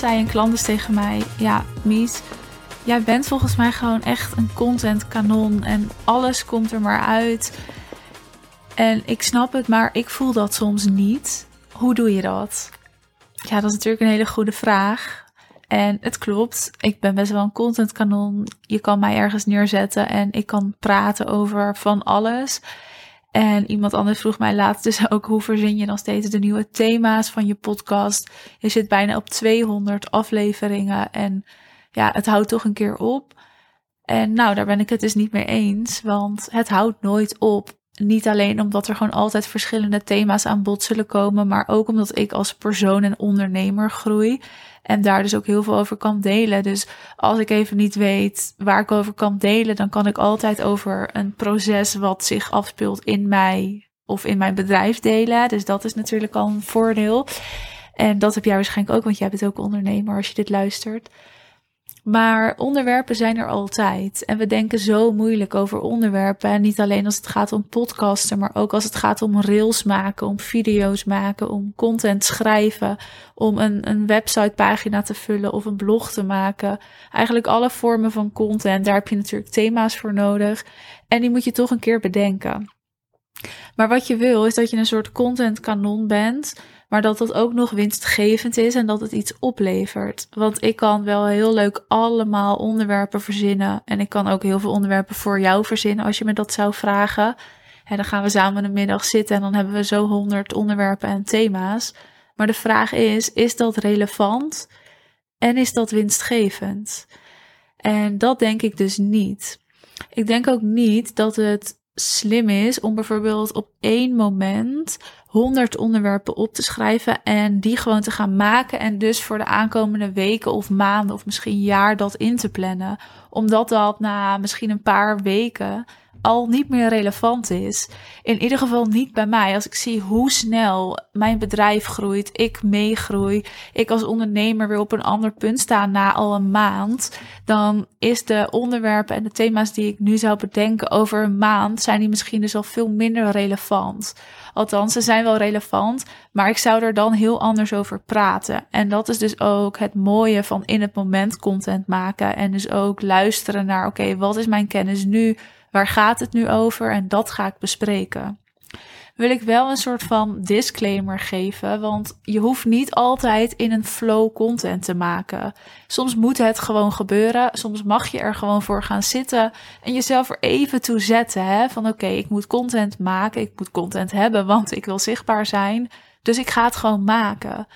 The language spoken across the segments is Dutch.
zei een klant dus tegen mij: Ja, Mies, jij bent volgens mij gewoon echt een content kanon en alles komt er maar uit. En ik snap het, maar ik voel dat soms niet. Hoe doe je dat? Ja, dat is natuurlijk een hele goede vraag. En het klopt, ik ben best wel een content kanon. Je kan mij ergens neerzetten en ik kan praten over van alles. En iemand anders vroeg mij laatst dus ook hoe verzin je dan steeds de nieuwe thema's van je podcast. Je zit bijna op 200 afleveringen en ja, het houdt toch een keer op. En nou, daar ben ik het dus niet mee eens, want het houdt nooit op. Niet alleen omdat er gewoon altijd verschillende thema's aan bod zullen komen, maar ook omdat ik als persoon en ondernemer groei. En daar dus ook heel veel over kan delen. Dus als ik even niet weet waar ik over kan delen, dan kan ik altijd over een proces wat zich afspeelt in mij of in mijn bedrijf delen. Dus dat is natuurlijk al een voordeel. En dat heb jij waarschijnlijk ook, want jij bent ook ondernemer als je dit luistert. Maar onderwerpen zijn er altijd. En we denken zo moeilijk over onderwerpen. En niet alleen als het gaat om podcasten, maar ook als het gaat om rails maken, om video's maken, om content schrijven, om een, een websitepagina te vullen of een blog te maken. Eigenlijk alle vormen van content. Daar heb je natuurlijk thema's voor nodig. En die moet je toch een keer bedenken. Maar wat je wil is dat je een soort content kanon bent maar dat dat ook nog winstgevend is en dat het iets oplevert. Want ik kan wel heel leuk allemaal onderwerpen verzinnen. En ik kan ook heel veel onderwerpen voor jou verzinnen als je me dat zou vragen. En dan gaan we samen een middag zitten en dan hebben we zo honderd onderwerpen en thema's. Maar de vraag is: is dat relevant en is dat winstgevend? En dat denk ik dus niet. Ik denk ook niet dat het slim is om bijvoorbeeld op één moment 100 onderwerpen op te schrijven en die gewoon te gaan maken en dus voor de aankomende weken of maanden of misschien jaar dat in te plannen. Omdat dat na misschien een paar weken al niet meer relevant is. In ieder geval niet bij mij. Als ik zie hoe snel mijn bedrijf groeit, ik meegroei, ik als ondernemer weer op een ander punt sta na al een maand, dan is de onderwerpen en de thema's die ik nu zou bedenken over een maand, zijn die misschien dus al veel minder relevant. Althans, ze zijn wel relevant, maar ik zou er dan heel anders over praten. En dat is dus ook het mooie van in het moment content maken. En dus ook luisteren naar, oké, wat is mijn kennis nu? Waar gaat het nu over? En dat ga ik bespreken. Wil ik wel een soort van disclaimer geven, want je hoeft niet altijd in een flow content te maken. Soms moet het gewoon gebeuren, soms mag je er gewoon voor gaan zitten en jezelf er even toe zetten. Hè? Van oké, ik moet content maken, ik moet content hebben, want ik wil zichtbaar zijn. Dus ik ga het gewoon maken.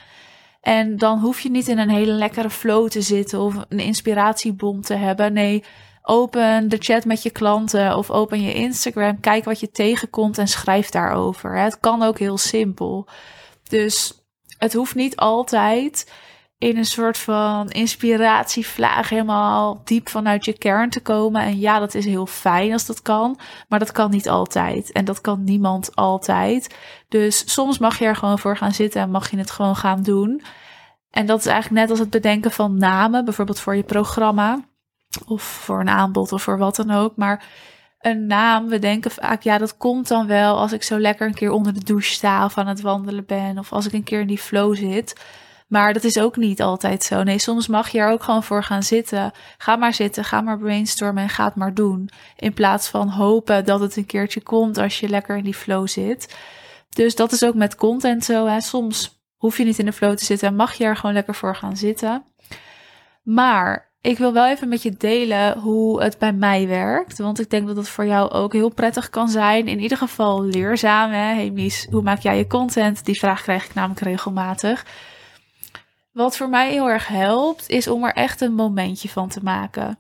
En dan hoef je niet in een hele lekkere flow te zitten of een inspiratiebom te hebben. Nee, Open de chat met je klanten of open je Instagram. Kijk wat je tegenkomt en schrijf daarover. Het kan ook heel simpel. Dus het hoeft niet altijd in een soort van inspiratievlaag helemaal diep vanuit je kern te komen. En ja, dat is heel fijn als dat kan, maar dat kan niet altijd. En dat kan niemand altijd. Dus soms mag je er gewoon voor gaan zitten en mag je het gewoon gaan doen. En dat is eigenlijk net als het bedenken van namen, bijvoorbeeld voor je programma. Of voor een aanbod of voor wat dan ook. Maar een naam, we denken vaak, ja, dat komt dan wel als ik zo lekker een keer onder de douche sta of aan het wandelen ben. Of als ik een keer in die flow zit. Maar dat is ook niet altijd zo. Nee, soms mag je er ook gewoon voor gaan zitten. Ga maar zitten, ga maar brainstormen en ga het maar doen. In plaats van hopen dat het een keertje komt als je lekker in die flow zit. Dus dat is ook met content zo. Hè. Soms hoef je niet in de flow te zitten en mag je er gewoon lekker voor gaan zitten. Maar ik wil wel even met je delen hoe het bij mij werkt. Want ik denk dat het voor jou ook heel prettig kan zijn. In ieder geval leerzaam. Hè? Hey Mies, hoe maak jij je content? Die vraag krijg ik namelijk regelmatig. Wat voor mij heel erg helpt, is om er echt een momentje van te maken.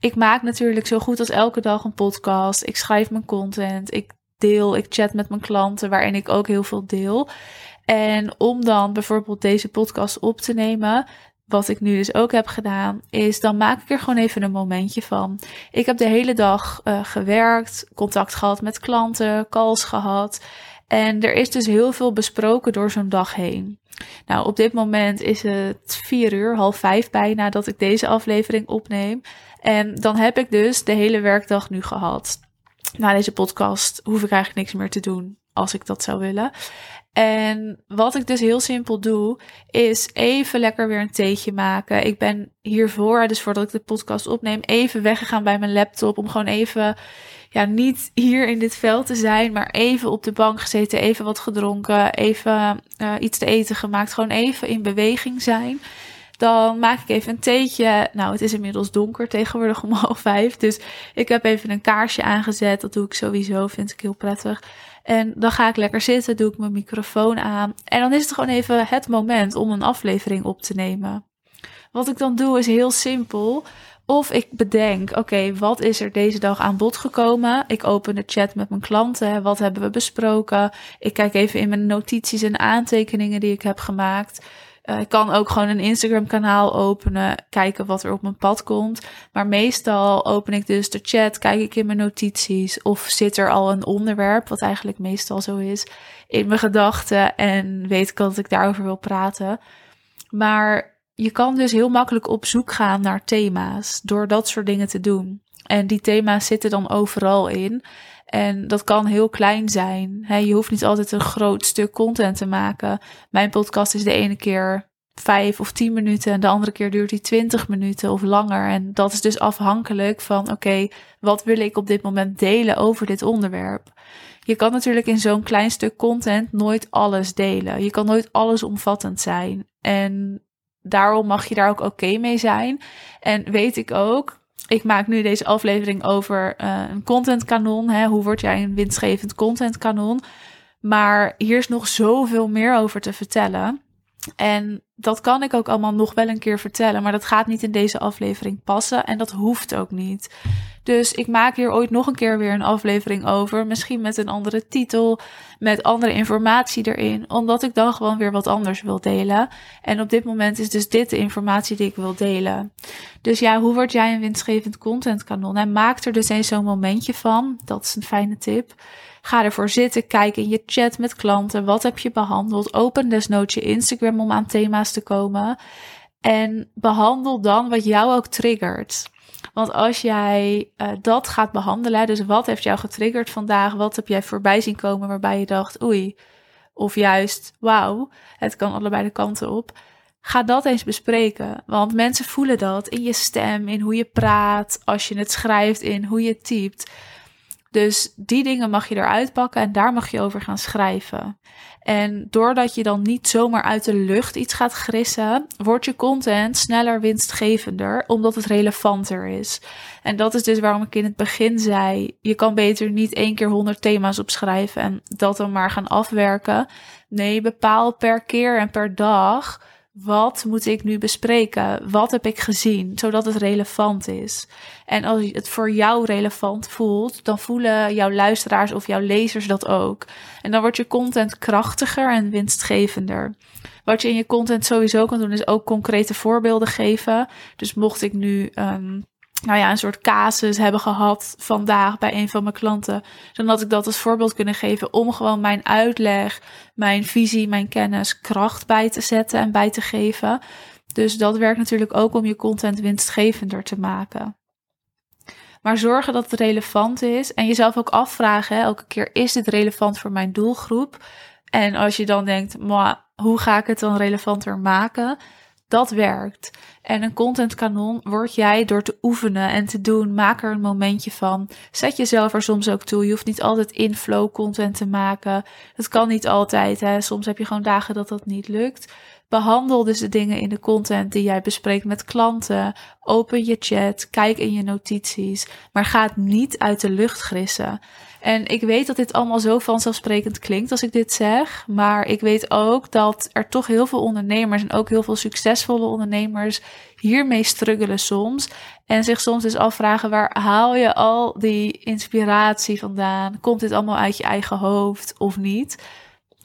Ik maak natuurlijk zo goed als elke dag een podcast. Ik schrijf mijn content. Ik deel, ik chat met mijn klanten, waarin ik ook heel veel deel. En om dan bijvoorbeeld deze podcast op te nemen, wat ik nu dus ook heb gedaan, is dan maak ik er gewoon even een momentje van. Ik heb de hele dag uh, gewerkt, contact gehad met klanten, calls gehad. En er is dus heel veel besproken door zo'n dag heen. Nou, op dit moment is het vier uur, half vijf bijna, dat ik deze aflevering opneem. En dan heb ik dus de hele werkdag nu gehad. Na deze podcast hoef ik eigenlijk niks meer te doen. Als ik dat zou willen. En wat ik dus heel simpel doe, is even lekker weer een theetje maken. Ik ben hiervoor, dus voordat ik de podcast opneem, even weggegaan bij mijn laptop. Om gewoon even, ja, niet hier in dit veld te zijn, maar even op de bank gezeten, even wat gedronken, even uh, iets te eten gemaakt. Gewoon even in beweging zijn. Dan maak ik even een theetje. Nou, het is inmiddels donker tegenwoordig om half vijf. Dus ik heb even een kaarsje aangezet. Dat doe ik sowieso, vind ik heel prettig. En dan ga ik lekker zitten, doe ik mijn microfoon aan. En dan is het gewoon even het moment om een aflevering op te nemen. Wat ik dan doe is heel simpel. Of ik bedenk, oké, wat is er deze dag aan bod gekomen? Ik open de chat met mijn klanten. Wat hebben we besproken? Ik kijk even in mijn notities en aantekeningen die ik heb gemaakt. Uh, ik kan ook gewoon een Instagram kanaal openen, kijken wat er op mijn pad komt. Maar meestal open ik dus de chat, kijk ik in mijn notities of zit er al een onderwerp, wat eigenlijk meestal zo is, in mijn gedachten en weet ik dat ik daarover wil praten. Maar je kan dus heel makkelijk op zoek gaan naar thema's door dat soort dingen te doen. En die thema's zitten dan overal in. En dat kan heel klein zijn. je hoeft niet altijd een groot stuk content te maken. Mijn podcast is de ene keer vijf of tien minuten en de andere keer duurt die twintig minuten of langer. En dat is dus afhankelijk van, oké, wat wil ik op dit moment delen over dit onderwerp? Je kan natuurlijk in zo'n klein stuk content nooit alles delen. Je kan nooit alles omvattend zijn. En daarom mag je daar ook oké mee zijn. En weet ik ook, ik maak nu deze aflevering over uh, een contentkanon. Hè? Hoe word jij een winstgevend contentkanon? Maar hier is nog zoveel meer over te vertellen. En dat kan ik ook allemaal nog wel een keer vertellen, maar dat gaat niet in deze aflevering passen en dat hoeft ook niet. Dus ik maak hier ooit nog een keer weer een aflevering over, misschien met een andere titel, met andere informatie erin, omdat ik dan gewoon weer wat anders wil delen. En op dit moment is dus dit de informatie die ik wil delen. Dus ja, hoe word jij een winstgevend contentkanon? En maak er dus eens zo'n momentje van. Dat is een fijne tip. Ga ervoor zitten, kijk in je chat met klanten. Wat heb je behandeld? Open desnoods je Instagram om aan thema's te komen. En behandel dan wat jou ook triggert. Want als jij uh, dat gaat behandelen, dus wat heeft jou getriggerd vandaag? Wat heb jij voorbij zien komen waarbij je dacht, oei, of juist, wauw, het kan allebei de kanten op. Ga dat eens bespreken, want mensen voelen dat in je stem, in hoe je praat, als je het schrijft, in hoe je typt. Dus die dingen mag je eruit pakken en daar mag je over gaan schrijven. En doordat je dan niet zomaar uit de lucht iets gaat grissen, wordt je content sneller winstgevender, omdat het relevanter is. En dat is dus waarom ik in het begin zei: je kan beter niet één keer honderd thema's opschrijven en dat dan maar gaan afwerken. Nee, bepaal per keer en per dag wat moet ik nu bespreken? Wat heb ik gezien? Zodat het relevant is. En als het voor jou relevant voelt, dan voelen jouw luisteraars of jouw lezers dat ook. En dan wordt je content krachtiger en winstgevender. Wat je in je content sowieso kan doen, is ook concrete voorbeelden geven. Dus mocht ik nu um, nou ja, een soort casus hebben gehad vandaag bij een van mijn klanten. Dan had ik dat als voorbeeld kunnen geven om gewoon mijn uitleg, mijn visie, mijn kennis kracht bij te zetten en bij te geven. Dus dat werkt natuurlijk ook om je content winstgevender te maken. Maar zorgen dat het relevant is en jezelf ook afvragen, elke keer is dit relevant voor mijn doelgroep? En als je dan denkt, maar hoe ga ik het dan relevanter maken? Dat werkt. En een contentkanon word jij door te oefenen en te doen. Maak er een momentje van. Zet jezelf er soms ook toe. Je hoeft niet altijd in flow content te maken. Dat kan niet altijd. Hè. Soms heb je gewoon dagen dat dat niet lukt. Behandel dus de dingen in de content die jij bespreekt met klanten. Open je chat, kijk in je notities, maar ga het niet uit de lucht grissen. En ik weet dat dit allemaal zo vanzelfsprekend klinkt als ik dit zeg, maar ik weet ook dat er toch heel veel ondernemers en ook heel veel succesvolle ondernemers hiermee struggelen soms en zich soms dus afvragen waar haal je al die inspiratie vandaan? Komt dit allemaal uit je eigen hoofd of niet?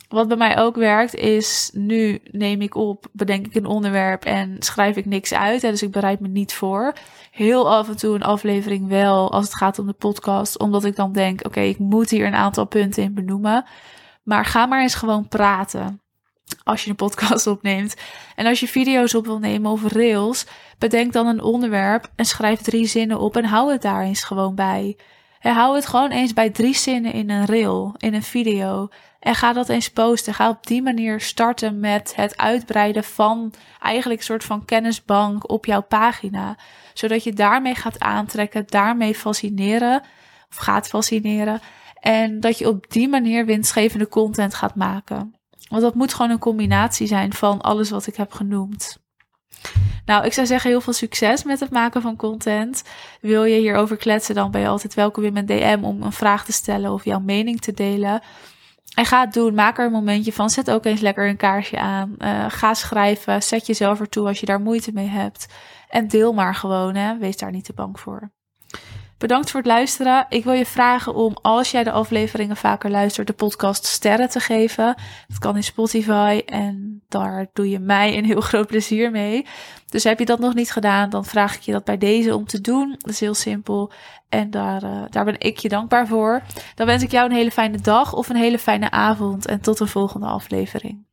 Wat bij mij ook werkt is, nu neem ik op, bedenk ik een onderwerp en schrijf ik niks uit. Hè, dus ik bereid me niet voor. Heel af en toe een aflevering wel, als het gaat om de podcast. Omdat ik dan denk, oké, ik moet hier een aantal punten in benoemen. Maar ga maar eens gewoon praten. Als je een podcast opneemt. En als je video's op wil nemen of rails, bedenk dan een onderwerp en schrijf drie zinnen op en hou het daar eens gewoon bij. hou het gewoon eens bij drie zinnen in een reel, in een video. En ga dat eens posten. Ga op die manier starten met het uitbreiden van eigenlijk een soort van kennisbank op jouw pagina. Zodat je daarmee gaat aantrekken, daarmee fascineren of gaat fascineren. En dat je op die manier winstgevende content gaat maken. Want dat moet gewoon een combinatie zijn van alles wat ik heb genoemd. Nou, ik zou zeggen heel veel succes met het maken van content. Wil je hierover kletsen, dan ben je altijd welkom in mijn DM om een vraag te stellen of jouw mening te delen. En ga het doen. Maak er een momentje van. Zet ook eens lekker een kaarsje aan. Uh, ga schrijven. Zet jezelf ertoe als je daar moeite mee hebt. En deel maar gewoon. Hè. Wees daar niet te bang voor. Bedankt voor het luisteren. Ik wil je vragen om, als jij de afleveringen vaker luistert, de podcast sterren te geven. Dat kan in Spotify en daar doe je mij een heel groot plezier mee. Dus heb je dat nog niet gedaan, dan vraag ik je dat bij deze om te doen. Dat is heel simpel en daar, uh, daar ben ik je dankbaar voor. Dan wens ik jou een hele fijne dag of een hele fijne avond en tot de volgende aflevering.